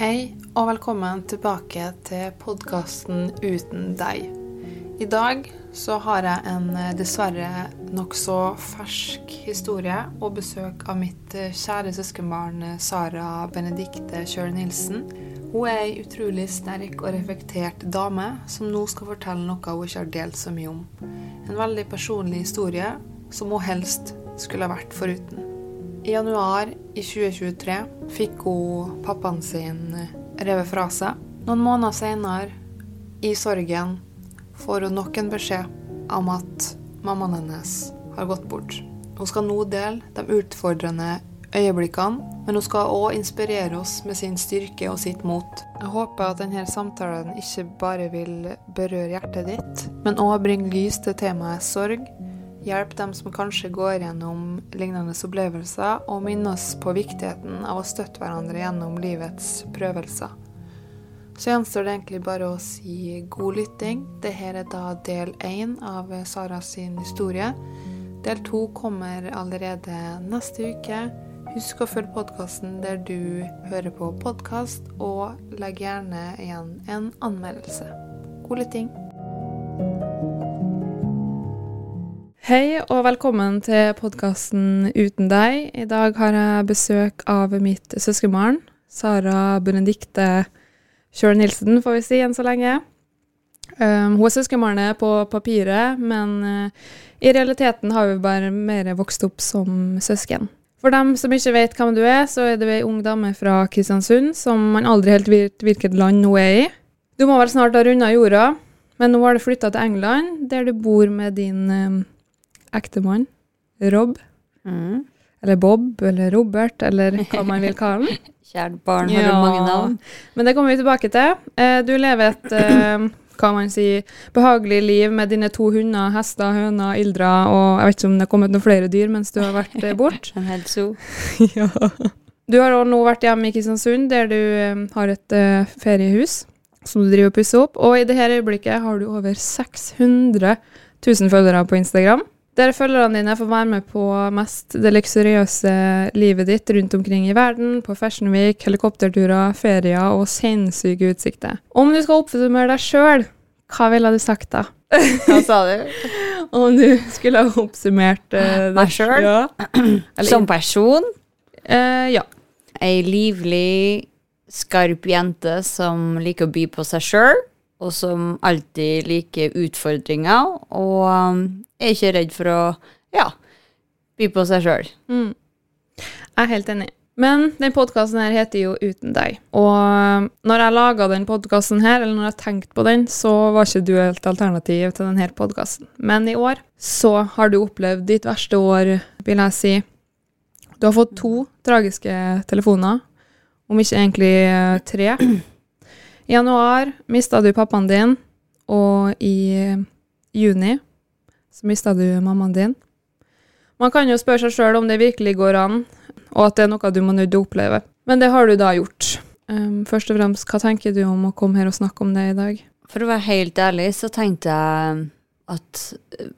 Hei, og velkommen tilbake til podkasten Uten deg. I dag så har jeg en eh, dessverre nokså fersk historie og besøk av mitt eh, kjære søskenbarn eh, Sara Benedikte Kjøl-Nielsen. Hun er ei utrolig sterk og reflektert dame som nå skal fortelle noe hun ikke har delt så mye om. En veldig personlig historie som hun helst skulle ha vært foruten. I januar i 2023 fikk hun pappaen sin revet fra seg. Noen måneder senere, i sorgen, får hun nok en beskjed om at mammaen hennes har gått bort. Hun skal nå dele de utfordrende øyeblikkene, men hun skal òg inspirere oss med sin styrke og sitt mot. Jeg håper at denne samtalen ikke bare vil berøre hjertet ditt, men òg bringe lys til temaet sorg. Hjelp dem som kanskje går gjennom lignende opplevelser, og minne oss på viktigheten av å støtte hverandre gjennom livets prøvelser. Så gjenstår det egentlig bare å si god lytting. Dette er da del én av Sara sin historie. Del to kommer allerede neste uke. Husk å følge podkasten der du hører på podkast, og legg gjerne igjen en anmeldelse. God lytting. Hei og velkommen til podkasten Uten deg. I dag har jeg besøk av mitt søskenbarn, Sara Benedikte Kjøl Nilsen, får vi si enn så lenge. Um, hun er søskenbarnet på papiret, men uh, i realiteten har vi bare mer vokst opp som søsken. For dem som ikke vet hvem du er, så er du ei ung dame fra Kristiansund som man aldri helt vet hvilket land hun er i. Du må vel snart ha runda jorda, men nå har du flytta til England, der du bor med din um, ektemann, Rob. Mm. Eller Bob, eller Robert, eller hva man vil kalle han. Kjært barn har ja. mange navn. Men det kommer vi tilbake til. Eh, du lever et eh, hva man sier, behagelig liv med dine to hunder, hester, høner, ildra og jeg vet ikke om det har kommet noen flere dyr mens du har vært borte. bort. En hel zoo. ja. Du har også nå vært hjemme i Kristiansund, der du eh, har et eh, feriehus som du driver og pusser opp. Og i dette øyeblikket har du over 600 000 følgere på Instagram. Der følgerne dine får være med på mest det luksuriøse livet ditt rundt omkring i verden, på Fashion Week, helikopterturer, ferier og sinnssyke utsikter. Om du skal oppsummere deg sjøl, hva ville du sagt da? Hva sa du? Om du skulle ha oppsummert uh, deg selv? Ja. Som person, Uh, ja. ei livlig, skarp jente som liker å by på seg sjøl, og som alltid liker utfordringer, og um, er ikke redd for å, ja, by på seg sjøl. Mm. Jeg er helt enig. Men den podkasten her heter jo Uten deg. Og når jeg laga den podkasten her, eller når jeg tenkte på den, så var ikke du et alternativ til denne podkasten. Men i år så har du opplevd ditt verste år, vil jeg si. Du har fått to tragiske telefoner, om ikke egentlig eh, tre. I januar mista du pappaen din, og i eh, juni så mista du mammaen din. Man kan jo spørre seg sjøl om det virkelig går an, og at det er noe du må til å oppleve. Men det har du da gjort. Um, først og fremst, hva tenker du om å komme her og snakke om det i dag? For å være helt ærlig, så tenkte jeg at eh,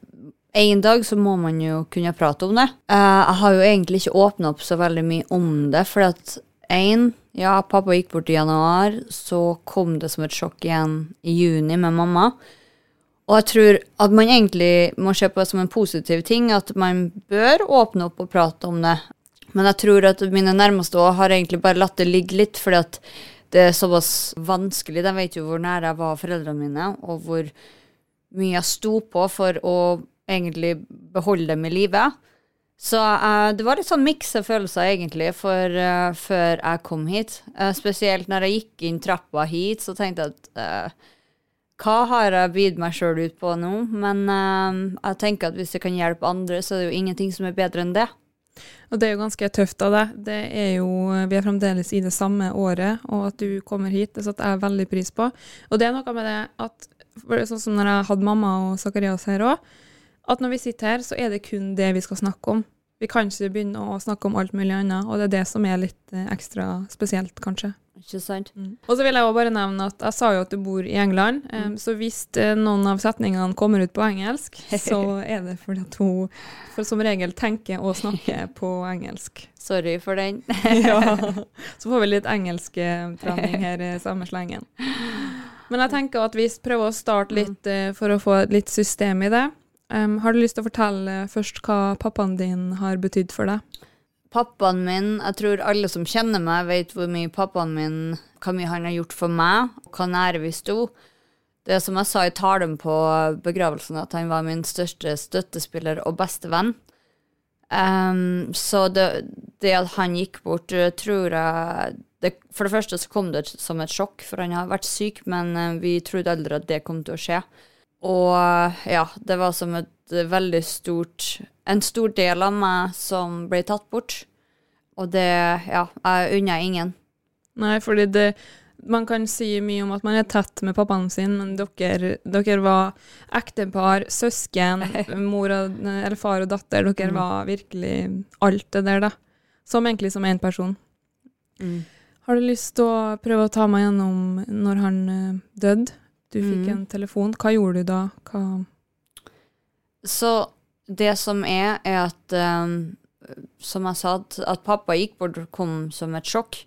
en dag så må man jo kunne prate om det. Uh, jeg har jo egentlig ikke åpna opp så veldig mye om det, for at én, ja, pappa gikk bort i januar, så kom det som et sjokk igjen i juni med mamma. Og jeg tror at man egentlig må se på det som en positiv ting, at man bør åpne opp og prate om det. Men jeg tror at mine nærmeste også har egentlig bare latt det ligge litt, fordi at det er såpass vanskelig. De vet jo hvor nær jeg var foreldrene mine, og hvor mye jeg sto på for å egentlig beholde dem i live. Så uh, det var litt sånn mikse følelser, egentlig, for, uh, før jeg kom hit. Uh, spesielt når jeg gikk inn trappa hit, så tenkte jeg at hva har jeg bydd meg sjøl ut på nå? Men jeg tenker at hvis det kan hjelpe andre, så er det jo ingenting som er bedre enn det. Og det er jo ganske tøft av deg. Det er jo, vi er fremdeles i det samme året, og at du kommer hit, det setter jeg veldig pris på. Og det er noe med det at sånn som når jeg hadde mamma og Zakarias her òg, at når vi sitter her, så er det kun det vi skal snakke om. Vi kan ikke begynne å snakke om alt mulig annet, og det er det som er litt eh, ekstra spesielt, kanskje. Ikke sant? Og så vil jeg også bare nevne at jeg sa jo at du bor i England, mm. så hvis eh, noen av setningene kommer ut på engelsk, så er det fordi at hun for som regel tenker å snakke på engelsk. Sorry for den. ja. Så får vi litt engelsktrening her i samme slengen. Men jeg tenker at vi prøver å starte litt eh, for å få litt system i det. Em, har du lyst til å fortelle først hva pappaen din har betydd for deg? Pappaen min, jeg tror alle som kjenner meg, vet hvor mye pappaen min Hva mye han har gjort for meg, og hva nære vi sto. Det som jeg sa i talen på begravelsen, at han var min største støttespiller og beste venn. Um, så det, det at han gikk bort, eh, tror jeg det, For det første så kom det som et sjokk, for han har vært syk, men eh, vi trodde aldri at det kom til å skje. Og ja, det var som et veldig stort En stor del av meg som ble tatt bort. Og det Ja, jeg unner ingen. Nei, fordi det Man kan si mye om at man er tett med pappaen sin, men dere, dere var ektepar, søsken, mor og, eller far og datter. Dere var virkelig alt det der, da. Som egentlig som én person. Har du lyst til å prøve å ta meg gjennom når han eh, døde? Du fikk Mm. en telefon. Hva gjorde du da? Hva Så det som er, er at um, Som jeg sa, at, at pappa gikk bort kom som et sjokk.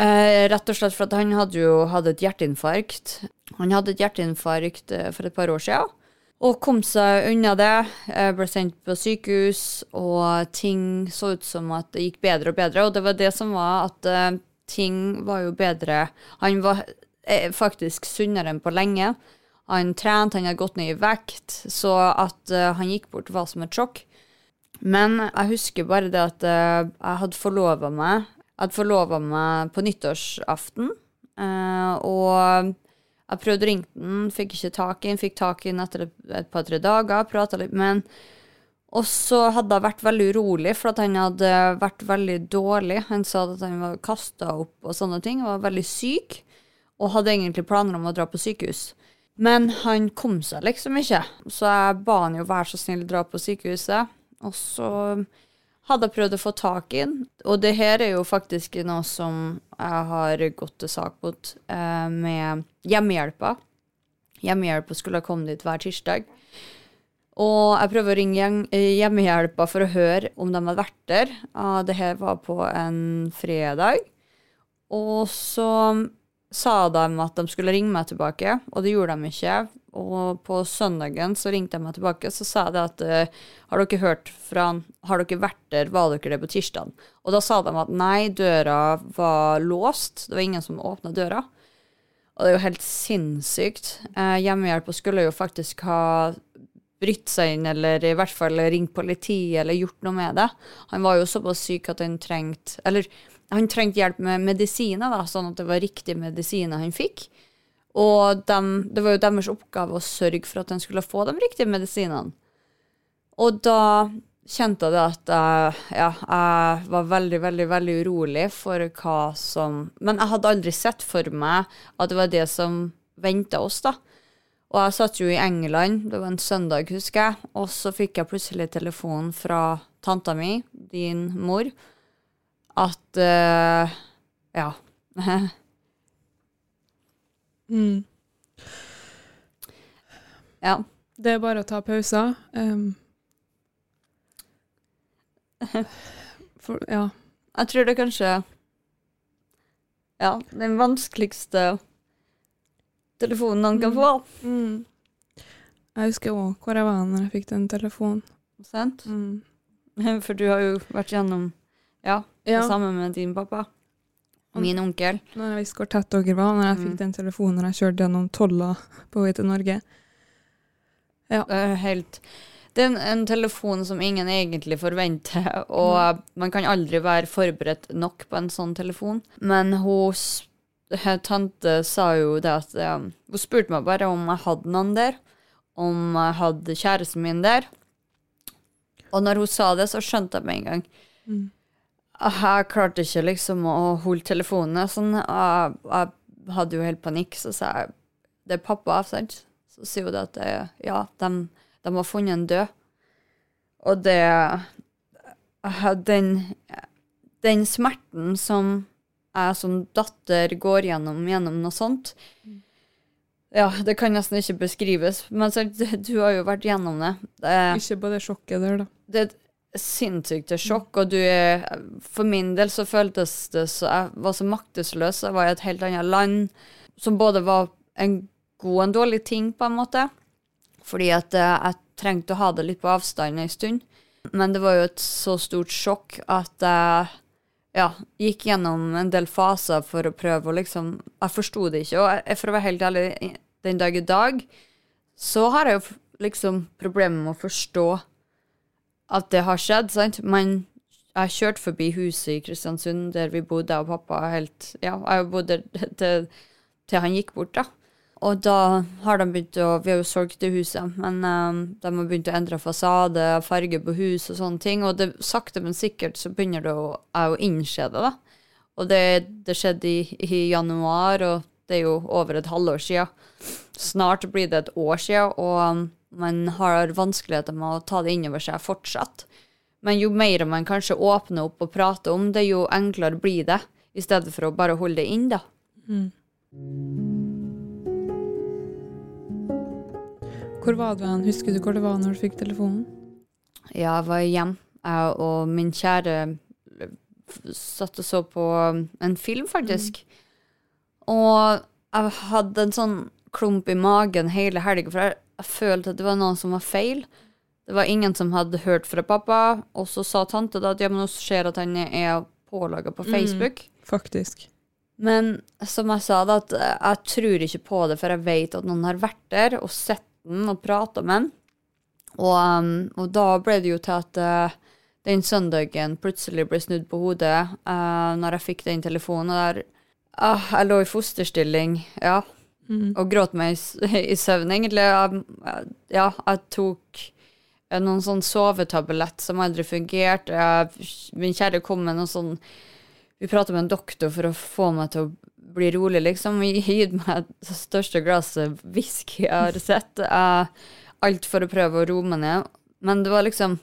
Uh, rett og slett for at han hadde jo hatt et hjerteinfarkt. Han hadde et hjerteinfarkt uh, for et par år siden. Og kom seg unna det. Jeg ble sendt på sykehus, og ting så ut som at det gikk bedre og bedre. Og det var det som var at uh, ting var jo bedre. Han var faktisk sunnere enn på lenge. Han trente, han hadde gått ned i vekt, så at uh, han gikk bort var som et sjokk. Men jeg husker bare det at uh, jeg hadde forlova meg. Meg på nyttårsaften, uh, og jeg prøvde å ringe den, fikk ikke tak i den, fikk tak i den etter et, et par-tre dager, prata litt med den. Og så hadde jeg vært veldig urolig, for at han hadde vært veldig dårlig. Han sa at han var kasta opp og sånne ting, og var veldig syk, og hadde egentlig planer om å dra på sykehus. Men han kom seg liksom ikke, så jeg ba han jo være så snill dra på sykehuset. Og så hadde jeg prøvd å få tak i han, og det her er jo faktisk noe som jeg har gått til sak mot eh, med hjemmehjelpa. Hjemmehjelpa skulle ha kommet dit hver tirsdag. Og jeg prøver å ringe eh, hjemmehjelpa for å høre om de hadde vært der. Ah, det her var på en fredag. Og så sa de at de skulle ringe meg tilbake, og det gjorde de ikke. Og på søndagen så ringte de meg tilbake, så sa de at eh, har dere hørt fra han, har dere vært der, var dere der på tirsdag? Og da sa de at nei, døra var låst, det var ingen som åpna døra. Og det er jo helt sinnssykt. Eh, hjemmehjelpa skulle jo faktisk ha brytt seg inn, eller i hvert fall ringt politiet, eller gjort noe med det. Han var jo såpass syk at han trengte Eller han trengte hjelp med medisiner, da, sånn at det var riktige medisiner han fikk. Og dem, det var jo deres oppgave å sørge for at han skulle få de riktige medisinene. Og da kjente jeg at jeg, ja, jeg var veldig, veldig veldig urolig for hva som Men jeg hadde aldri sett for meg at det var det som venta oss, da. Og jeg satt jo i England, det var en søndag, husker jeg, og så fikk jeg plutselig telefonen fra tanta mi, din mor, at uh, Ja. mm. ja. Det er bare å ta pauser. Um. for, ja. Jeg tror det kanskje Ja, den vanskeligste telefonen han kan få. Mm. Jeg husker òg hvor jeg var når jeg fikk den telefonen. Sant? Mm. For du har jo vært gjennom Ja, Ja. sammen med din pappa. Min onkel. Når jeg visste hvor tett dere var, når jeg fikk Mm. den telefonen når jeg kjørte gjennom tolla på vei til Norge. Det er helt Det er en, en telefon som ingen egentlig forventer, og man kan aldri være forberedt nok på en sånn telefon. Men hos Tante sa jo det at eh, Hun spurte meg bare om jeg hadde noen der, om jeg hadde kjæresten min der. Og når hun sa det, så skjønte jeg med en gang. Mm. Jeg klarte ikke liksom å holde telefonen. Sånn, jeg, jeg hadde jo helt panikk, så sa jeg det er pappa, sant? Så sier hun at det, ja, de, de har funnet en død. Og det eh, den, den smerten som jeg som datter går gjennom gjennom noe sånt Ja, det kan nesten ikke beskrives, men du har jo vært gjennom det. det Ikke på det sjokket der, da. det sinnssykt sjokk, og du er For min del så føltes det så Jeg var så maktesløs. Jeg var i et helt annet land, som både var en god og en dårlig ting, på en måte. Fordi at eh, jeg trengte å ha det litt på avstand en stund. Men det var jo et så stort sjokk at jeg ja, gikk gjennom en del faser for å prøve å liksom Jeg forsto det ikke. Og jeg, for å være helt ærlig, den dag i dag så har jeg jo liksom problemer med å forstå at det har skjedd, sant? Men jeg kjørte forbi huset i Kristiansund der vi bodde, og pappa helt Ja, jeg bodde der til, til han gikk bort, da. Og da har de begynt å Vi har jo solgt det huset, men um, de har begynt å endre fasade, farge på hus og sånne ting. Og det, sakte, men sikkert så begynner det å, jeg å innse det, da. Og det, det skjedde i, i januar, og det er jo over et halvår siden. Snart blir det et år siden, og um, man har vanskeligheter med å ta det innover seg fortsatt. Men jo mer man kanskje åpner opp og prater om det, jo enklere blir det, i stedet for å bare holde det inn, da. Hvor var du hen? Husker du hvor det var når du fikk telefonen? Ja, jeg var hjemme, jeg og min kjære satt og så på um, en film, faktisk. Og jeg hadde en sånn klump i magen hele helga, for jeg, jeg følte at det var noen som var feil. Det var ingen som hadde hørt fra pappa, og så sa tante da at ja, men nå ser at han er pålaga på Facebook. Faktisk. Men som jeg sa, da, at jeg tror ikke på det, for jeg vet at noen har vært der og sett den og prata med den. Og, um, og da ble det jo til at uh, den søndagen plutselig ble snudd på hodet uh, når jeg fikk den telefonen. Og der, ah, jeg lå i fosterstilling, ja, og gråt meg i, i søvn, egentlig. Jeg, ja, jeg tok eh, noen sånn sovetablett som aldri fungerte. Jeg, min kjære kom med noe sånn vi pratet med en doktor for å få meg til å bli rolig, liksom. Gitt meg det største glasset whisky jeg har sett. Alt for å prøve å roe meg ned. Men det var liksom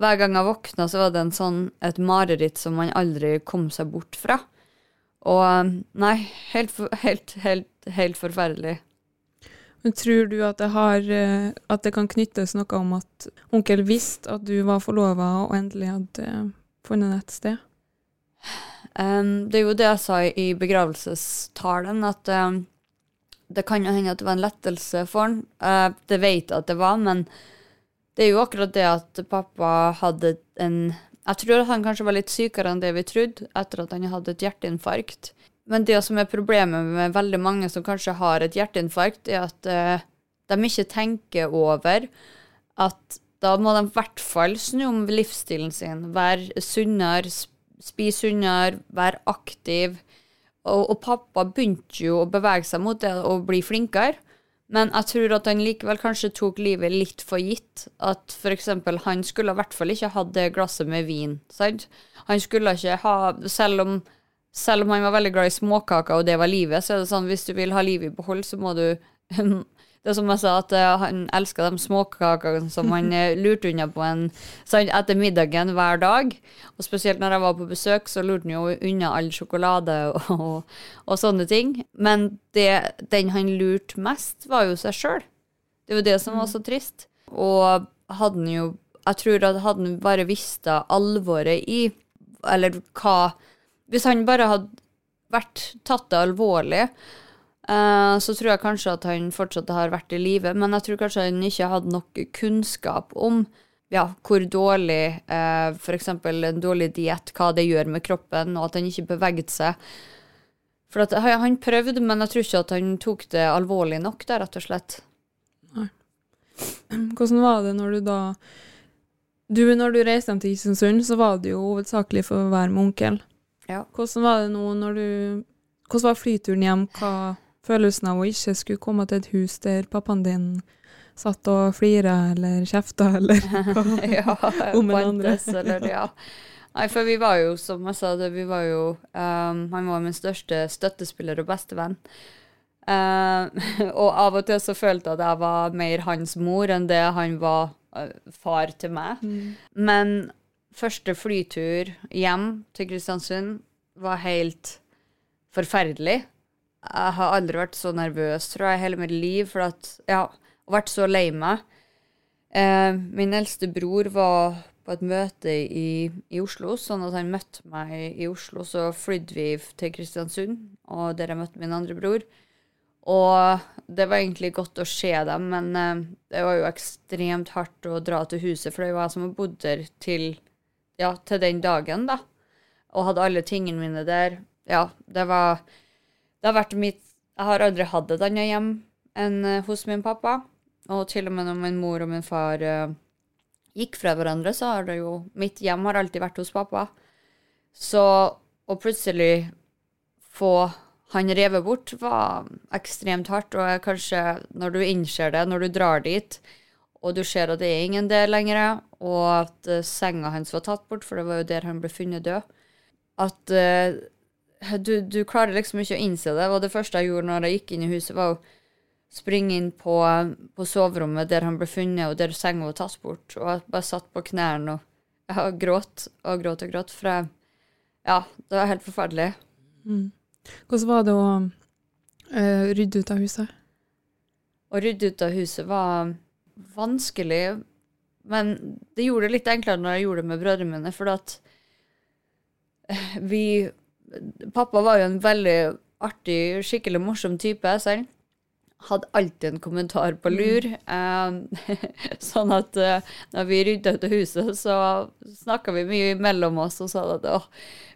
Hver gang jeg våkna, så var det en sånn, et mareritt som man aldri kom seg bort fra. Og eh, nei, helt, helt, helt, helt forferdelig. Men tror du at det, har, eh, at det kan knyttes noe om at onkel visste at du var forlova og endelig hadde eh, funnet et sted? Um, det er jo det jeg sa i begravelsestalen, at um, det kan jo hende at det var en lettelse for han. Uh, det vet jeg at det var, men det er jo akkurat det at pappa hadde en Jeg tror at han kanskje var litt sykere enn det vi trodde, etter at han hadde et hjerteinfarkt. Men det som er problemet med veldig mange som kanskje har et hjerteinfarkt, er at uh, de ikke tenker over at da må de i hvert fall snu om livsstilen sin. Være sunnere, spise sunnere, være aktiv. Og, og pappa begynte jo å bevege seg mot det og bli flinkere. Men jeg tror at han likevel kanskje tok livet litt for gitt. At eksempel han skulle i hvert fall ikke hatt det glasset med vin. Sant? Han skulle ikke ha Selv om, selv om han var veldig glad i småkaker, og det var livet, så er det sånn hvis du vil ha livet i behold, så må du Det er som jeg sa, at eh, han elska de småkakene som han eh, lurte unna på en sant, etter middagen hver dag. Og spesielt når jeg var på besøk, så lurte han jo unna all sjokolade og, og sånne ting. Men det, den han lurte mest, var jo seg sjøl. Det var det som var så trist. Og hadde han jo Jeg tror at hadde han bare visst alvoret i Eller hva Hvis han bare hadde vært tatt det alvorlig, eh, så tror jeg kanskje at han fortsatt har vært i live. Men jeg tror kanskje han ikke hadde nok kunnskap om ja, hvor dårlig eh, f.eks. en dårlig diett, hva det gjør med kroppen, og at han ikke beveget seg. For at, han han prøvde, men jeg tror ikke at han tok det alvorlig nok, da, rett og slett. Hvordan var det når du da du, Når du reiste hjem til Kristiansund, så var det jo hovedsakelig for å være med onkel. Ja. Hvordan var det nå når du Hvordan var flyturen hjem? Hva følelsen av å ikke skulle komme til et hus der pappaen din satt og flira eller kjefta eller hva? ja, Om bantes, eller ja. Nei, for vi var jo, som jeg sa, det, vi var jo um, Han var min største støttespiller og bestevenn. Uh, og av og til så følte jeg at jeg var mer hans mor enn det han var uh, far til meg. Men første flytur hjem til Kristiansund var helt forferdelig. Jeg har aldri vært så nervøs, tror jeg, hele mitt liv, for at Ja, vært så lei meg. Eh, min eldste bror var på et møte i, i Oslo, sånn at han møtte meg i Oslo. Så flydde vi til Kristiansund, og der jeg møtte min andre bror. Og det var egentlig godt å se dem, men eh, det var jo ekstremt hardt å dra til huset, for det var jeg som bodde bodd der til, ja, til den dagen, da. Og hadde alle tingene mine der. Ja, det var Det har vært mitt Jeg har aldri hatt et annet hjem enn eh, hos min pappa. Og til og med når min mor og min far eh, gikk fra hverandre, så har det jo Mitt hjem har alltid vært hos pappa. Så å plutselig få han revet bort, var ekstremt hardt. Og kanskje, når du innser det, når du drar dit, og du ser at det er ingen der lenger, og at eh, senga hans var tatt bort, for det var jo der han ble funnet død, at eh, du, du klarer liksom ikke å innse det. Og det første jeg gjorde når jeg gikk inn i huset, var å springe inn på, på soverommet der han ble funnet, og der senga var tatt bort. Og jeg bare satt på knærne og gråt og gråt og gråt. For jeg, ja, det var helt forferdelig. Hvordan var det å uh, rydde ut av huset? Å rydde ut av huset var vanskelig, men det gjorde det litt enklere når jeg gjorde det med brødrene mine, for at eh, vi Pappa var jo en veldig artig, skikkelig morsom type, selv. Hadde alltid en kommentar på lur. Mm. sånn at eh, når vi rydda ut av huset, så snakka vi mye mellom oss og sa at åh,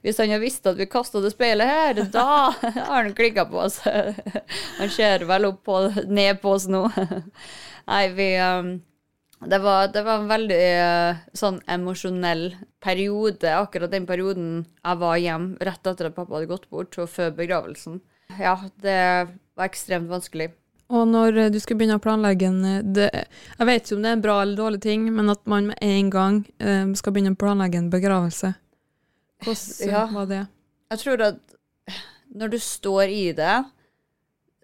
hvis han hadde visst at vi kasta det speilet her, da har han klikka på oss. han ser vel opp på, ned på oss nå. Nei, vi um, det, var, det var en veldig eh, sånn emosjonell periode, akkurat den perioden jeg var hjemme rett etter at pappa hadde gått bort, og før begravelsen. Ja, det var ekstremt vanskelig. Og når eh, du skal begynne å planlegge en eh, det, Jeg vet ikke om det er en bra eller dårlig ting, men at man med en gang eh, skal begynne å planlegge en begravelse. Hvordan Ja. var det? Jeg tror at når du står i det,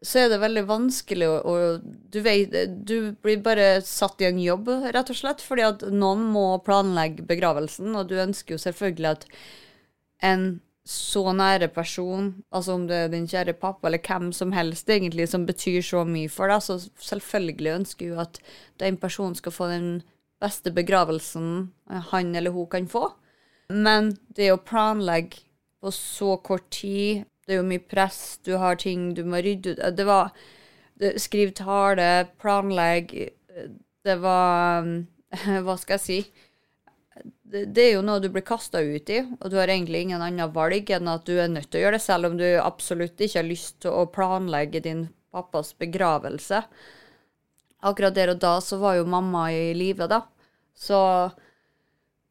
så er det veldig vanskelig å, å du, vet, du blir bare satt i en jobb, rett og slett, fordi at noen må planlegge begravelsen, og du ønsker jo selvfølgelig at en så nære person, altså om det er din kjære pappa eller hvem som helst egentlig som betyr så mye for deg, så selvfølgelig ønsker jo at den personen skal få den beste begravelsen han eller hun kan få. Men det å planlegge på så kort tid, det er jo mye press, du har ting du må rydde ut Det var Skriv tale, planlegg Det var Hva skal jeg si? det er jo noe du blir kasta ut i, og du har egentlig ingen annen valg enn at du er nødt til å gjøre det, selv om du absolutt ikke har lyst til å planlegge din pappas begravelse. Akkurat der og da så var jo mamma i live, da. Så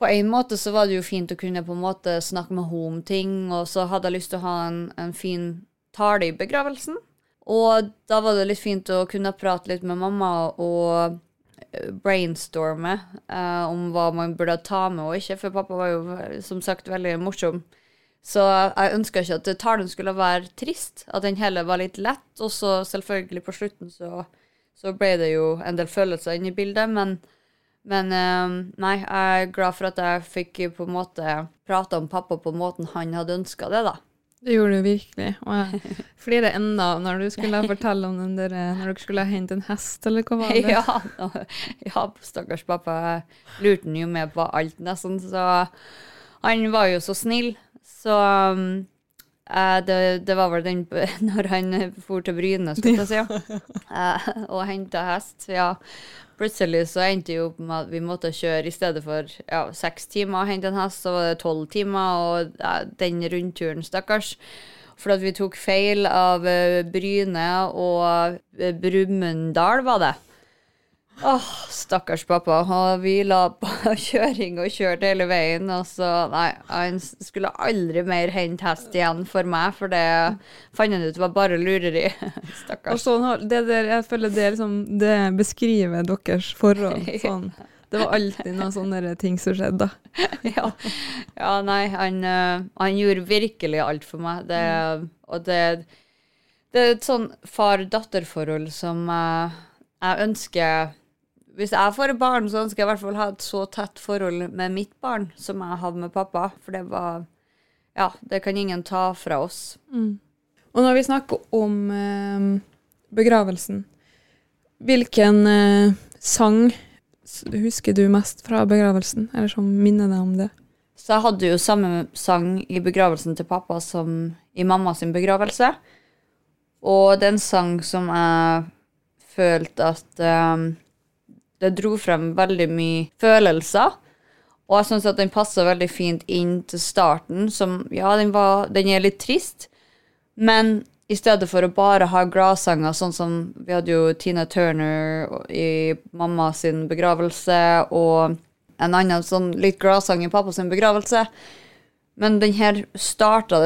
på en måte så var det jo fint å kunne på en måte snakke med henne om ting, og så hadde jeg lyst til å ha en, en fin tale i begravelsen. Og da var det litt fint å kunne prate litt med mamma og brainstorme eh, om hva man burde ta med og ikke, for pappa var jo som sagt veldig morsom. Så jeg ønska ikke at talen skulle være trist, at den heller var litt lett. Og så selvfølgelig på slutten så, så ble det jo en del følelser inne i bildet, men, men eh, nei, jeg er glad for at jeg fikk på en måte prate om pappa på måten han hadde ønska det, da. Det gjorde du virkelig. Og jeg flirer enda når du skulle fortelle om den der, når dere skulle hente en hest, eller hva var det? Ja, ja, stakkars pappa jeg lurte han jo med på alt nesten, så han var jo så snill. Så Eh, det, det var vel den når han for til Bryne, skulle jeg si. Eh, og henta hest. Ja. Plutselig så endte jo opp med at vi måtte kjøre i stedet for ja, seks timer og hente en hest, så var det tolv timer, og uh, den rundturen, stakkars. For at vi tok feil av eh, Bryne og Brumunddal, var det. Åh, stakkars pappa. Han vi la på kjøring og kjørte hele veien. Og så, nei, han skulle aldri mer hente hest igjen for meg, for det fant han ut var bare lureri. Stakkars. sånn det der, jeg føler det, liksom, det beskriver deres forhold. Sånn. Det var alltid noen sånne ting som skjedde. Ja. ja, nei, han, eh, han gjorde virkelig alt for meg. Det, og det, det er et sånn far-datter-forhold som eh, jeg ønsker Hvis jeg får et barn, så ønsker jeg i hvert fall ha et så tett forhold med mitt barn som jeg hadde med pappa. For det var Ja, det kan ingen ta fra oss. Og når vi snakker om eh, begravelsen, hvilken eh, sang husker du mest fra begravelsen, eller som minner deg om det? Så jeg hadde jo samme sang i begravelsen til pappa som i mamma sin begravelse. Og det er en sang som jeg følte at um, det dro frem veldig mye følelser. Og jeg syns at den passer veldig fint inn til starten, som Ja, den, var, den er litt trist, men i stedet for å bare ha gladsanger, sånn som vi hadde jo Tina Turner i mamma sin begravelse, og en annen sånn litt gladsang i pappa sin begravelse. Men den her starta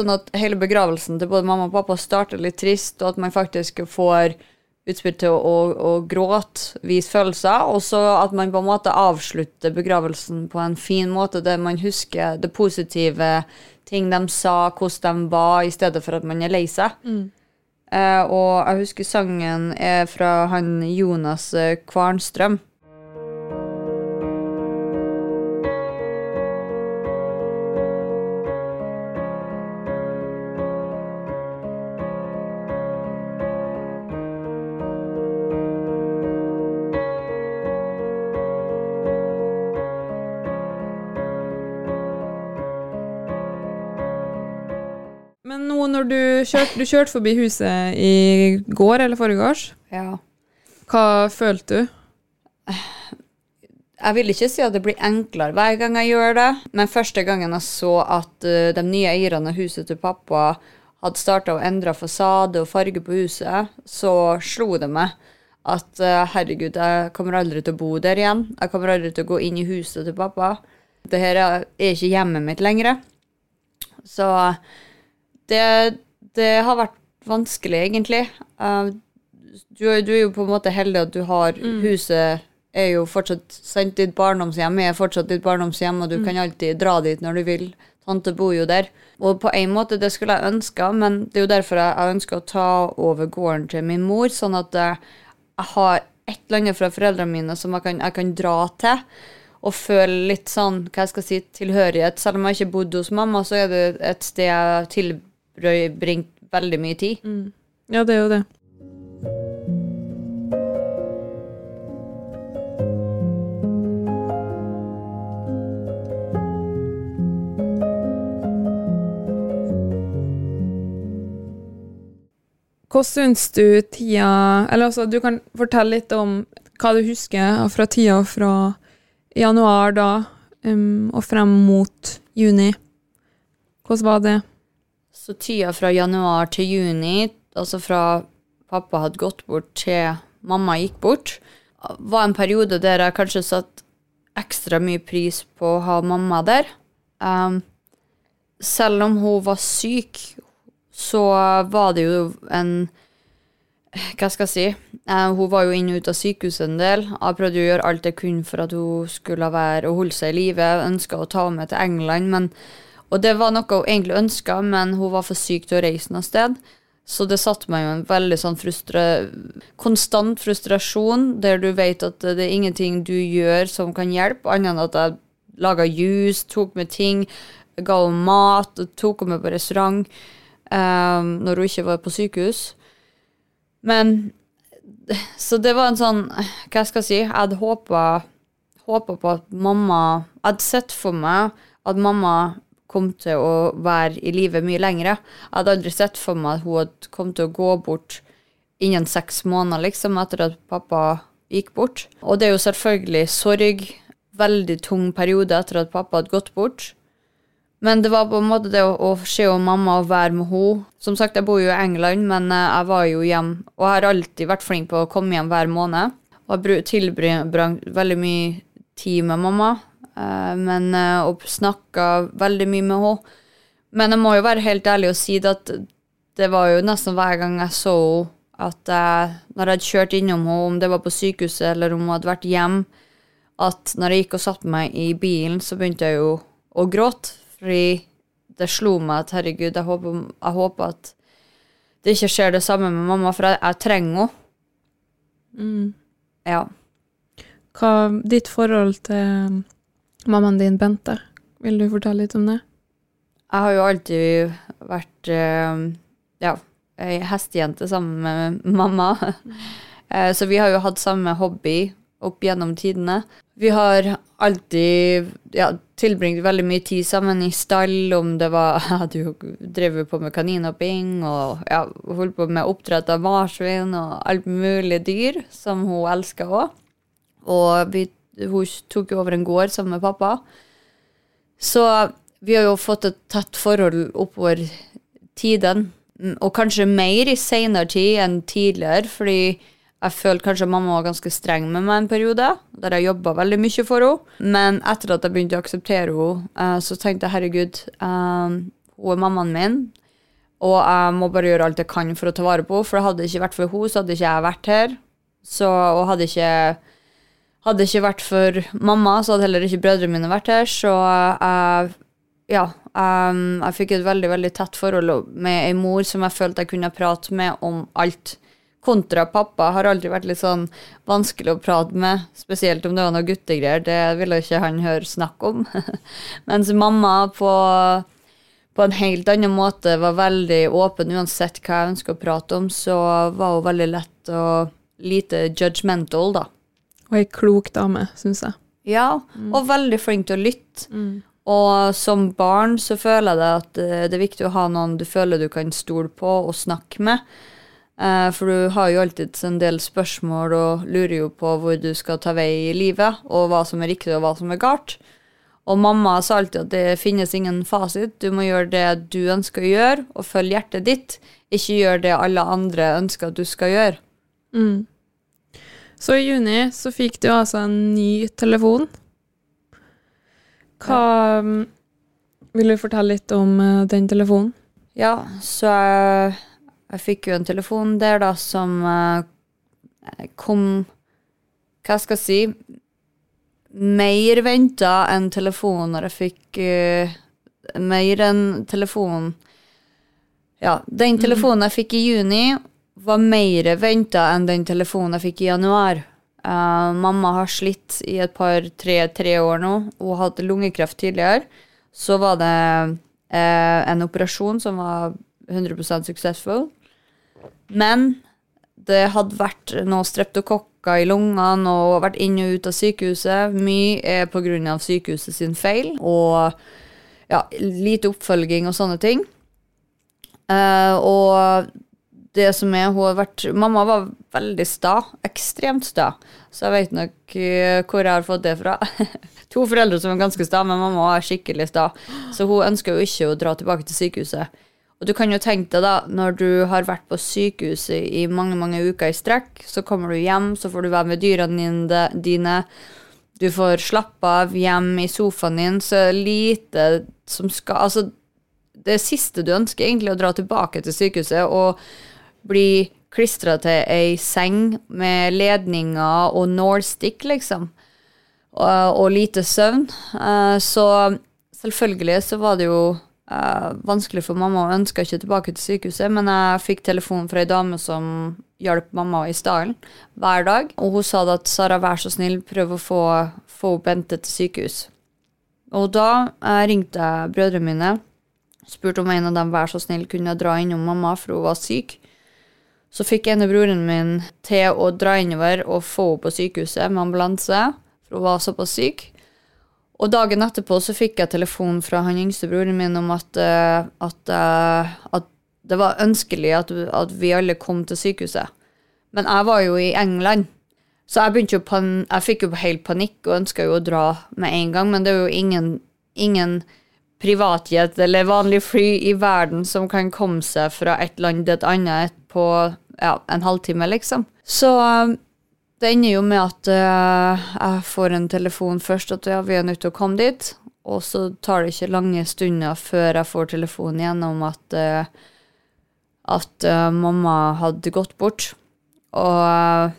Sånn at hele begravelsen til både mamma og pappa starter litt trist, og at man faktisk får utspill til å, å, å gråte, vise følelser, og så at man på en måte avslutter begravelsen på en fin måte, der man husker det positive, ting de sa, hvordan de var, i stedet for at man er lei seg. Eh, og jeg husker sangen er fra han Jonas eh, Kvarnstrøm. Nå når du kjørte, du kjørte forbi huset i går eller foregårs, Ja. hva følte du? Jeg vil ikke si at det blir enklere hver gang jeg gjør det, men første gangen jeg så at eh, de nye eierne av huset til pappa hadde starta å endre fasade og farge på huset, så slo det meg at eh, herregud, jeg kommer aldri til å bo der igjen. Jeg kommer aldri til å gå inn i huset til pappa. Det her er er ikke hjemmet mitt lenger. Så det, det har vært vanskelig, egentlig. Eh, du, du er jo på en måte heldig at du har huset er jo fortsatt sendt ditt barndomshjem er fortsatt ditt barndomshjem, og du kan alltid dra dit når du vil. Tante bor jo der. Og på en måte, det skulle jeg ønska, men det er jo derfor jeg, ønsker å ta over gården til min mor, sånn at jeg, jeg har et eller annet fra foreldrene mine som jeg kan, jeg kan dra til. Og føle litt sånn, hva jeg skal si, tilhørighet. Selv om jeg ikke bodde hos mamma, så er det et sted jeg tilbringer veldig mye tid. Ja, det er jo det. Hva syns du tida Eller altså, du kan fortelle litt om hva du husker fra tida fra januar da um, og frem mot juni. Hvordan var det? Så tida fra januar til juni, altså fra pappa hadde gått bort til mamma gikk bort, var en periode der jeg kanskje satt ekstra mye pris på å ha mamma der. Um, selv om hun var syk, så var det jo en Hva skal jeg si? Uh, hun var jo inn og ut av sykehuset en del. Jeg prøvde å gjøre alt jeg kunne for at hun skulle være og holde seg i live. Ønska å ta henne med til England, men og det var noe hun egentlig ønska, men hun var for syk til å reise noe sted. Så det satte meg jo en veldig sånn frustra konstant frustrasjon, der du vet at det er ingenting du gjør som kan hjelpe, annet enn at jeg laga juice, tok med ting, ga henne mat, tok henne med på restaurant um, når hun ikke var på sykehus. Men Så det var en sånn Hva skal jeg si? Jeg hadde håpa på at mamma Jeg hadde sett for meg at mamma kom til å være i live mye lenger. Jeg hadde aldri sett for meg at hun hadde kommet til å gå bort innen seks måneder, liksom, etter at pappa gikk bort. Og det er jo selvfølgelig sorg. Veldig tung periode etter at pappa hadde gått bort. Men det var på en måte det å, å se mamma og være med henne. Som sagt, jeg bor jo i England, men eh, jeg var jo hjemme. Og jeg har alltid vært flink på å komme hjem hver måned. Og jeg tilbrakte veldig mye tid med mamma. Uh, men uh, og snakka veldig mye med henne. Men jeg må jo være helt ærlig og si at det var jo nesten hver gang jeg så henne, at jeg, når jeg hadde kjørt innom henne, om det var på sykehuset eller om hun hadde vært hjemme, at når jeg gikk og satte meg i bilen, så begynte jeg jo å gråte. Fordi det slo meg at herregud, jeg håper, jeg håper at det ikke skjer det samme med mamma, for jeg, jeg trenger henne. Mm. Ja. Hva ditt forhold til mammaen din, Bente? Vil du fortelle litt om det? Jeg har jo alltid vært uh, ja, ei hestejente sammen med mamma. uh, så vi har jo hatt samme hobby opp gjennom tidene. Vi har alltid ja, tilbringt veldig mye tid sammen i stall, om det var Jeg hadde jo drevet på med kaninhopping og ja, holdt på med oppdrett av marsvin og alt mulig dyr, som hun elska òg. Og vi hun tok jo over en gård sammen med pappa. Så vi har jo fått et tett forhold oppover tiden, og kanskje mer i seinere tid enn tidligere, fordi jeg følte kanskje mamma var ganske streng med meg en periode, der jeg jobba veldig mye for henne. Men etter at jeg begynte å akseptere henne, eh, så tenkte jeg herregud, um, hun er mammaen min, og jeg må bare gjøre alt jeg kan for å ta vare på henne, for hadde det ikke vært for henne, så hadde ikke jeg vært her. Så, og hadde ikke hadde det ikke vært for mamma, så hadde heller ikke brødrene mine vært her. Så jeg, ja, um, jeg fikk et veldig veldig tett forhold med ei mor som jeg følte jeg kunne prate med om alt. Kontra pappa har aldri vært litt sånn vanskelig å prate med, spesielt om det var noe guttegreier. Det ville ikke han høre snakk om. Mens mamma på, på en helt annen måte var veldig åpen uansett hva jeg ønsker å prate om, så var hun veldig lett og lite judgmental, da. Og ei klok dame, syns jeg. Ja, mm. og veldig flink til å lytte. Mm. Og som barn så føler jeg det at eh, det er viktig å ha noen du føler du kan stole på og snakke med. Eh, for du har jo alltid en del spørsmål og lurer jo på hvor du skal ta vei i livet, og hva som er riktig og hva som er galt. Og mamma sa alltid at det finnes ingen fasit. Du må gjøre det du ønsker å gjøre, og følge hjertet ditt. Ikke gjør det alle andre ønsker at du skal gjøre. Mm. Så i juni så fikk du altså en ny telefon. Hva ja. Vil du fortelle litt om uh, den telefonen? Ja, så jeg, jeg, fikk jo en telefon der, da, som uh, kom Hva skal jeg si Mer venta enn telefon når jeg fikk uh, Mer enn telefon Ja, den mm. telefonen jeg fikk i juni, var mer venta enn den telefonen jeg fikk i januar. Uh, mamma har slitt i et par, tre, tre år nå. Hun hadde lungekreft tidligere. Så var det uh, en operasjon som var 100% successful. Men det hadde vært noe streptokokker i lungene og vært inn og ut av sykehuset. Mye er pga. sykehuset sin feil og ja, lite oppfølging og sånne ting. Uh, og det som er, hun har vært Mamma var veldig sta. Ekstremt sta. Så jeg vet nok eh, hvor jeg har fått det fra. to foreldre som er ganske sta, men mamma er skikkelig sta. Så hun ønsker jo ikke å dra tilbake til sykehuset. Og du kan jo tenke deg, da, når du har vært på sykehuset i mange mange uker i strekk, så kommer du hjem, så får du være med dyrene dine. Du får slappe av hjem i sofaen din, så lite som skal Altså, det siste du ønsker, egentlig, er å dra tilbake til sykehuset og bli klistra til ei seng med ledninger og nålstikk, liksom. Og, og lite søvn. Uh, så selvfølgelig så var det jo uh, vanskelig for mamma og ønska ikke tilbake til sykehuset, men jeg fikk telefon fra ei dame som hjalp mamma i stallen hver dag. Og hun sa at Sara, vær så snill, prøv å få, få Bente til sykehus. Og da uh, ringte jeg brødrene mine, spurte om en av dem vær så snill kunne dra innom mamma, for hun var syk. Så fikk ene broren min til å dra innover og få henne på sykehuset med ambulanse, for hun var såpass syk. Og dagen etterpå så fikk jeg telefon fra han yngste broren min om at, uh, at, uh, at det var ønskelig at, at, vi alle kom til sykehuset. Men jeg var jo i England, så jeg, jo jeg fikk jo helt panikk og ønska jo å dra med en gang, men det er jo ingen, ingen privatjet eller vanlig fly i verden som kan komme seg fra et land til et annet på ja, en halvtime, liksom. Så det ender jo med at uh, jeg får en telefon først at ja, vi er nødt til å komme dit. Og så tar det ikke lange stunder før jeg får telefon igjen om at, uh, at uh, mamma hadde gått bort. Og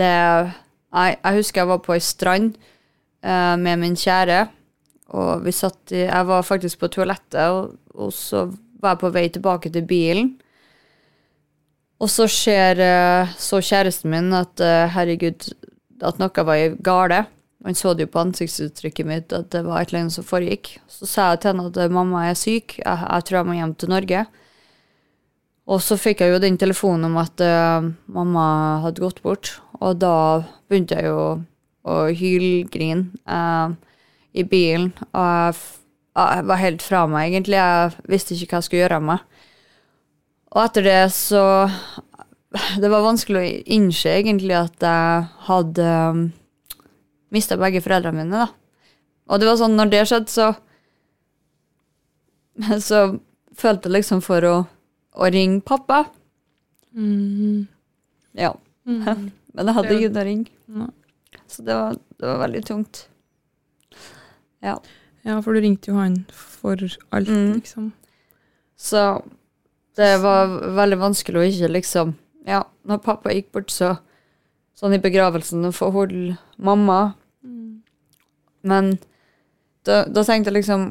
det jeg, jeg, husker jeg var på ei strand med min kjære, og vi satt i Jeg var faktisk på toalettet, og, og så var jeg på vei tilbake til bilen. Og så ser eh, så kjæresten min at eh, herregud, at noe var gale. Han så det jo på ansiktsuttrykket mitt at det var et eller annet som foregikk. Så sa jeg til henne at eh, mamma er syk, jeg, jeg, tror jeg må hjem til Norge. Og så fikk jeg jo den telefonen om at uh, mamma hadde gått bort, og da begynte jeg jo å hylgrine uh, i bilen. Og jeg, jeg, var helt fra meg, egentlig. Jeg visste ikke hva jeg skulle gjøre av meg. Og etter det så Det var vanskelig å innse egentlig at jeg hadde um, mista begge foreldrene mine, da. Og det var sånn, når det skjedde, så Så følte jeg liksom for å, å ringe pappa. Mm. Ja. Mm. Men jeg hadde ingen å ringe. Så det var, det var, veldig tungt. Ja. Ja, for du ringte jo han for alt, mm. liksom. Så det var veldig vanskelig å ikke liksom Ja, når pappa gikk bort, så Sånn i begravelsen, få holde mamma. Mm. Men da, da, tenkte jeg liksom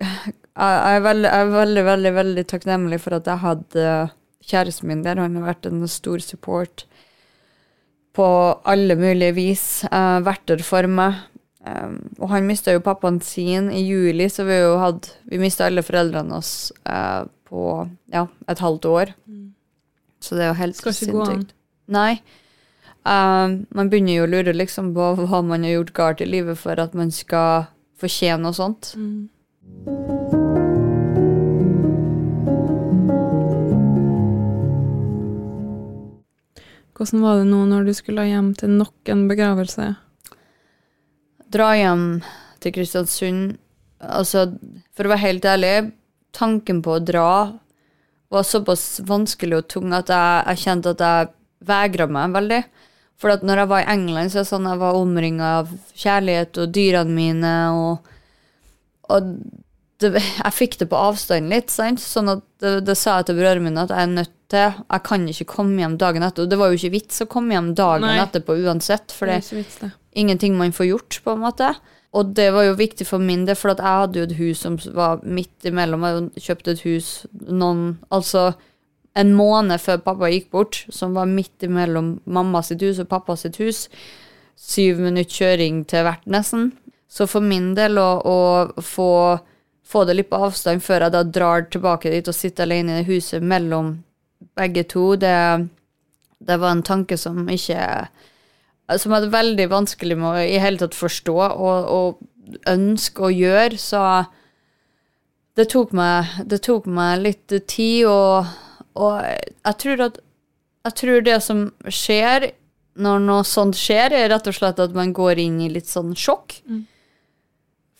jeg, er veldig, jeg, er veldig, veldig, veldig takknemlig for at jeg hadde kjæresten min der. Han har vært en stor support på alle mulige vis. Uh, vært der for meg. Um, og han mista jo pappaen sin i juli, så vi jo hadde Vi mista alle foreldrene oss uh, på ja, et halvt år. Mm. Så det er jo helt an. Nei. Um, man begynner jo å lure liksom på hva man har gjort galt i livet for at man skal fortjene noe sånt. Mm. Hvordan var det nå når du skulle hjem til nok en begravelse? Dra hjem til Kristiansund. Altså, for å være helt ærlig, tanken på å dra var såpass vanskelig og tung at jeg, jeg kjente at jeg vegra meg veldig. For at når jeg var i England, så var det sånn jeg var omringa av kjærlighet og dyrene mine. Og, og det, jeg fikk det på avstand litt. sant? Sånn at det, det sa jeg til brødrene mine at jeg er nødt til Jeg kan ikke komme hjem dagen etter. Og det var jo ikke vits å komme hjem dagen Nei. etterpå uansett, for det er ingenting man får gjort, på en måte. Og det var jo viktig for min del, for jeg hadde jo et hus som var midt imellom. Jeg kjøpte et hus noen Altså en måned før pappa gikk bort, som var midt imellom mamma sitt hus og pappa sitt hus. Syv minutter kjøring til hvert, nesten. Så for min del å, å få, få, det litt på avstand før jeg da drar tilbake dit og sitter alene i det huset mellom begge to, det, det var en tanke som ikke som hadde veldig vanskelig med å i hele tatt forstå og, og ønske å gjøre, så det tok meg, det tok meg litt tid og, Og jeg tror at Jeg tror det som skjer når noe sånt skjer, er rett og slett at man går inn i litt sånn sjokk.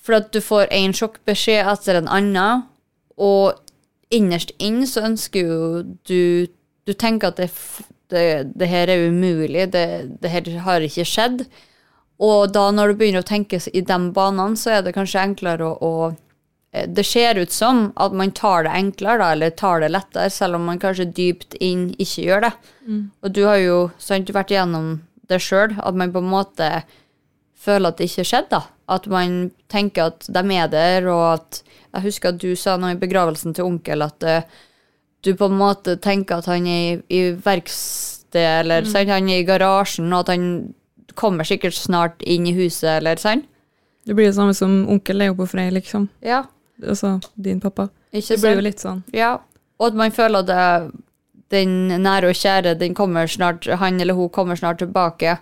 For at du får én sjokkbeskjed etter en annen, og innerst inn så ønsker jo du Du tenker at det, f- det, det her er umulig, det, det her har ikke skjedd. Og da når du begynner å tenke i de banene, så er det kanskje enklere å, å eh, Det ser ut som at man tar det enklere, da, eller tar det lettere, selv om man kanskje dypt inn ikke gjør det. Og du har jo sant, vært igjennom det sjøl, at man på en måte føler at det ikke skjedde. da. At man tenker at de er der, og at Jeg husker at du sa noe i begravelsen til onkel at eh, du på en måte tenker at han er i, i verksted, eller sant, han er i garasjen, og at han kommer sikkert snart inn i huset, eller sant? Det blir det samme som onkel Leo på Frei, liksom. Ja, Altså din pappa. ikke Det blir jo litt sånn. Ja, og at man føler at den nære og kjære, den kommer snart, han eller hun kommer snart tilbake.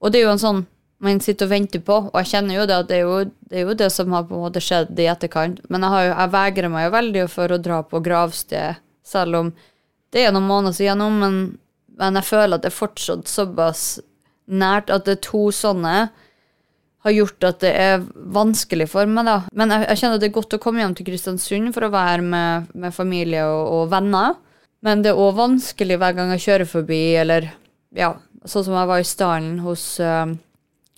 Og det er jo en sånn man sitter og venter på, og jeg kjenner jo det at det er jo det, er jo det som har på en måte skjedd i etterkant. Men jeg, har jo, jeg vegrer meg jo veldig for å dra på gravsted, selv om det er noen måneder siden nå, men, men jeg føler at det er fortsatt såpass nært at det er to sånne har gjort at det er vanskelig for meg, da. Men jeg, jeg kjenner at det er godt å komme hjem til Kristiansund for å være med, med familie og, og venner. Men det er òg vanskelig hver gang jeg kjører forbi, eller ja, sånn som jeg var i stallen hos uh,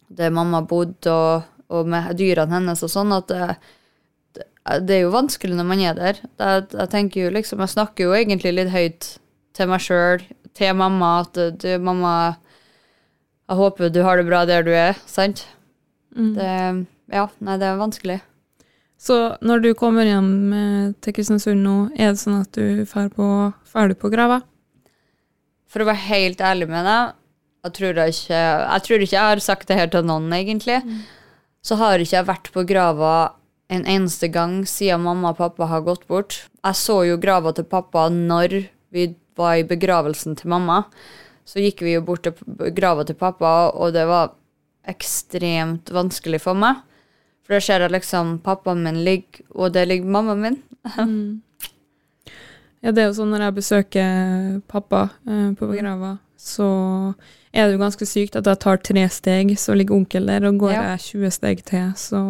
der mamma bodde, og, og med dyrene hennes og sånn, at det, det, er jo vanskelig når man er der. Jeg, jeg tenker jo liksom, jeg snakker jo egentlig litt høyt til meg sjøl, til mamma, at du, mamma, jeg håper du har det bra der du er, sant? Det, ja, nei, det er vanskelig. Så når du kommer hjem eh, til Kristiansund nå, er det sånn at du drar på, drar du på grava? For å være helt ærlig med deg, jeg tror ikke Jeg tror ikke jeg har sagt det her til noen, egentlig. Så har ikke jeg vært på grava en eneste gang siden mamma og pappa har gått bort. Jeg så jo grava til pappa når vi var i begravelsen til mamma. Så gikk vi jo bort til grava til pappa, og det var ekstremt vanskelig for meg. For da ser jeg liksom pappaen min ligger, og det ligger mammaen min. Ja, det er jo sånn når jeg besøker pappa eh, på begrava, så er det jo ganske sykt at jeg tar tre steg, så ligger onkel der, og går Ja. jeg 20 steg til, så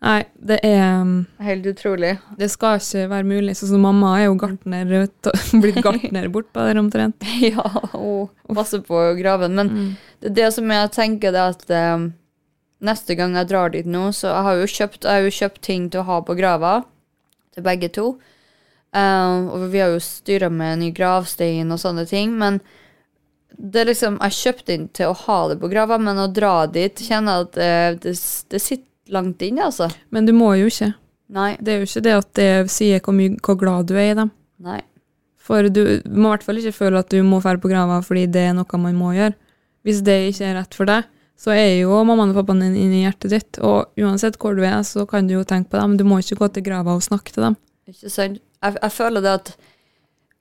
Nei, det er mm, Helt utrolig. Det skal ikke være mulig. Sånn som mamma er jo gartner, blitt gartner bortpå der omtrent. Ja, og passer på graven. Men Mm. det, det som jeg tenker, det er at eh, neste gang jeg drar dit nå, så jeg har jo kjøpt, jeg har jo kjøpt ting til å ha på grava til begge to. Uh, og vi har jo styra med ny gravstein og sånne ting. Men det er liksom, jeg kjøpte inn til å ha det på grava, men å dra dit kjenner jeg at eh, det, det sitter langt inn, altså. Men du må jo ikke. Nei. Det er jo ikke det at det sier hvor, mye, hvor glad du er i dem. Nei. For du må i hvert fall ikke føle at du må dra på grava fordi det er noe man må gjøre. Hvis det ikke er rett for deg, så er jo mammaen og pappaen din inni hjertet ditt. Og uansett hvor du er, så kan du jo tenke på dem. Du må ikke gå til grava og snakke til dem. Ikke sant? Jeg, jeg føler det at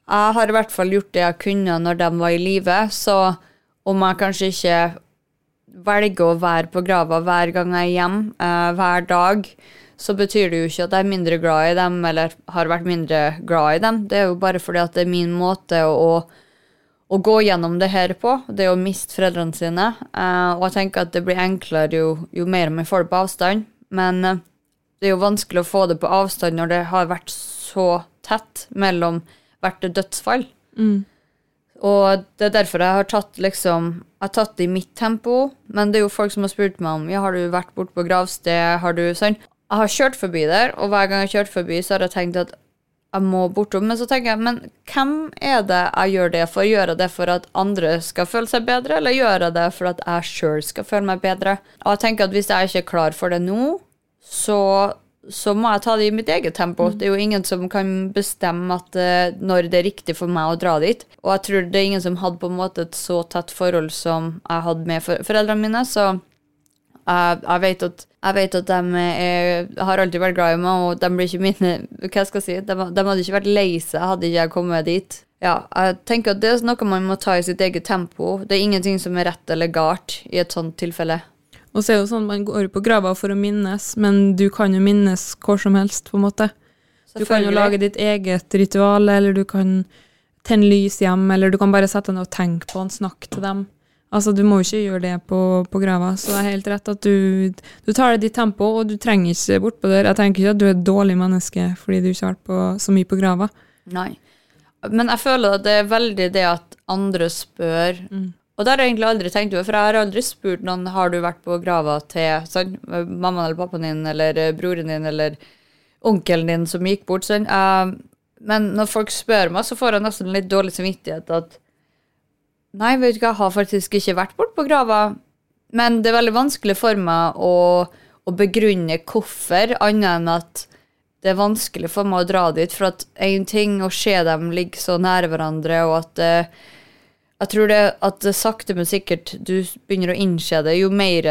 jeg har i hvert fall gjort det jeg kunne når de var i live, så om jeg kanskje ikke velger å være på grava hver gang jeg er hjemme, uh, hver dag, så betyr det jo ikke at jeg er mindre glad i dem, eller har vært mindre glad i dem. Det er jo bare fordi at det er min måte å, å gå gjennom det her på, det å miste foreldrene sine. Uh, og jeg tenker at det blir enklere jo, jo mer man får det på avstand. Men uh, det er jo vanskelig å få det på avstand når det har vært så tett mellom hvert dødsfall. Og det er derfor jeg har tatt liksom Jeg har tatt det i mitt tempo, men det er jo folk som har spurt meg om Ja, har du vært bort på gravsted, har du sånn Jeg har kjørt forbi der, og hver gang jeg har kjørt forbi, så har jeg tenkt at jeg må bortom. Men så tenker jeg, men hvem er det jeg gjør det for? Gjør jeg det for at andre skal føle seg bedre, eller gjør jeg det for at jeg sjøl skal føle meg bedre? Og jeg tenker at hvis jeg ikke er klar for det nå, så, så må jeg ta det i mitt eget tempo. Det er jo ingen som kan bestemme at, uh, når det er riktig for meg å dra dit. Og jeg tror det er ingen som hadde på en måte et så tett forhold som jeg hadde med for foreldrene mine. Så jeg, jeg, vet at, jeg vet at de er, har alltid vært glad i meg, og de blir ikke mine Hva skal jeg si? De, de hadde ikke vært lei seg hadde ikke jeg kommet dit. Ja, jeg tenker at det er noe man må ta i sitt eget tempo. Det er ingenting som er rett eller galt i et sånt tilfelle. Og så er det jo sånn man går på grava for å minnes, men du kan jo minnes hvor som helst, på en måte. Du kan jo lage ditt eget ritual, eller du kan tenne lys hjem, eller du kan bare sette deg ned og tenke på en snakk til dem. Altså, Du må jo ikke gjøre det på, på grava, så det er helt rett at du, du tar det ditt tempo, og du trenger ikke bortpå der. Jeg tenker ikke at du er et dårlig menneske fordi du ikke har vært på, så mye på grava. Nei. Men jeg føler at det er veldig det at andre spør Og det har jeg egentlig aldri tenkt over, for jeg har aldri spurt noen har du vært på grava til sånn, mammaen eller pappaen din eller eh, broren din eller onkelen din som gikk bort. Sånn. Uh, men når folk spør meg, så får jeg nesten litt dårlig samvittighet at Nei, vet du hva, jeg har faktisk ikke vært bort på grava. Men det er veldig vanskelig for meg å, å begrunne hvorfor, annet enn at det er vanskelig for meg å dra dit. For at én ting å se dem ligge så nære hverandre, og at eh, jeg tror det at sakte, men sikkert du begynner å innse det, jo mer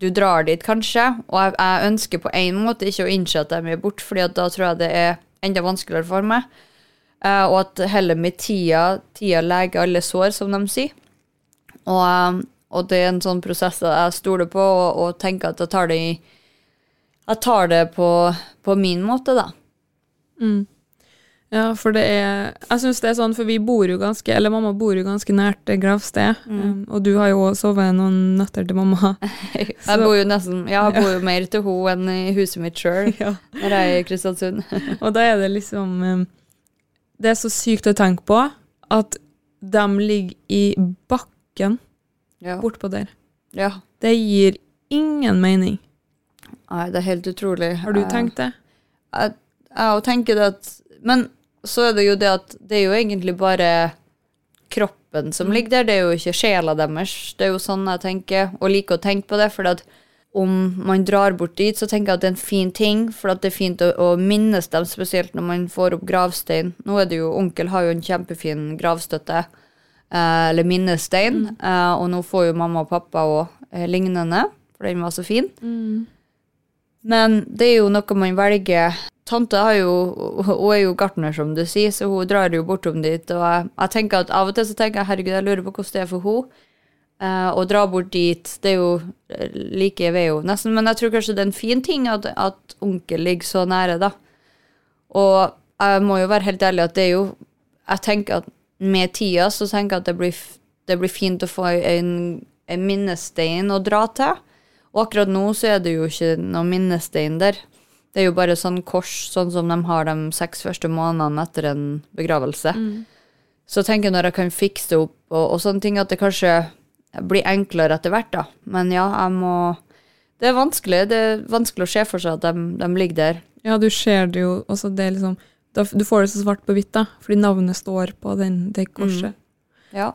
du drar dit, kanskje. Og jeg, jeg ønsker på en måte ikke å innse at de er borte, fordi at da tror jeg det er enda vanskeligere for meg. Uh, og at heller med tida Tida leger alle sår, som de sier. Og, eh, og det er en sånn prosess jeg stoler på, og, og tenker at jeg tar det i Jeg tar det på, på min måte, da. Ja, for det er Jeg syns det er sånn, for vi bor jo ganske Eller mamma bor jo ganske nært gravsted. gravsted. Um, og du har jo også sovet noen netter til mamma. Jeg bor jo nesten Ja, jeg bor jo mer til henne enn i huset mitt sjøl Ja. når jeg er i Kristiansund. Og da er det liksom um, Det er så sykt å tenke på at de ligger i bakken ja. bortpå der. ja. Det gir ingen mening. Nei, det er helt utrolig. Har du Eh, tenkt det? jeg, jeg tenker det at Men så er det jo det at det er jo egentlig bare kroppen som ligger der, det er jo ikke sjela deres. Det er jo sånn jeg tenker, og liker å tenke på det. For at om man drar bort dit, så tenker jeg at det er en fin ting. For at det er fint å, å minnes dem, spesielt når man får opp gravstein. Nå er det jo, Onkel har jo en kjempefin gravstøtte, eh, eller minnestein. Eh, og nå får jo mamma og pappa òg eh, lignende, for den var så fin. Men det er jo noe man velger. Tante jo, hun er jo gartner, som du sier, så hun drar jo bortom dit. Og jeg tenker at av og til så tenker jeg herregud, jeg lurer på hvordan det er for henne. Eh, å dra bort dit, det er jo eh, like ved henne, nesten. Men jeg tror kanskje det er en fin ting at, at onkel ligger så nære, da. Og jeg må jo være helt ærlig at det er jo Jeg tenker at med tida så tenker jeg at det blir, det blir fint å få en, en minnestein å dra til. Og akkurat nå så er det jo ikke noe minnestein der. Det er jo bare sånn kors, sånn som de har de seks første månedene etter en begravelse. Så jeg når jeg kan fikse det opp og, og sånne ting, at det kanskje blir enklere etter hvert, da. Men ja, jeg må Det er vanskelig. Det er vanskelig å se for seg at de, de ligger der. Ja, du ser det jo også, det er liksom da, Du får det så svart på hvitt, da, fordi navnet står på den, det korset. Ja.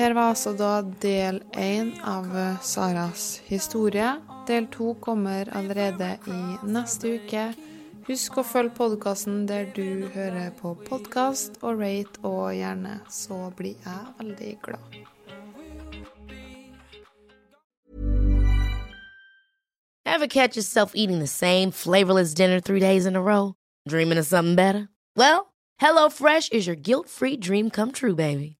Her var altså da del én av eh, Saras historie. Del to kommer allerede i neste uke. Husk å følge podkasten der du hører på podkast, og rate og gjerne, så blir jeg veldig glad. Ever catch yourself eating the same flavorless dinner three days in a row? Dreaming of something better? Well, HelloFresh is your guilt-free dream come true, baby.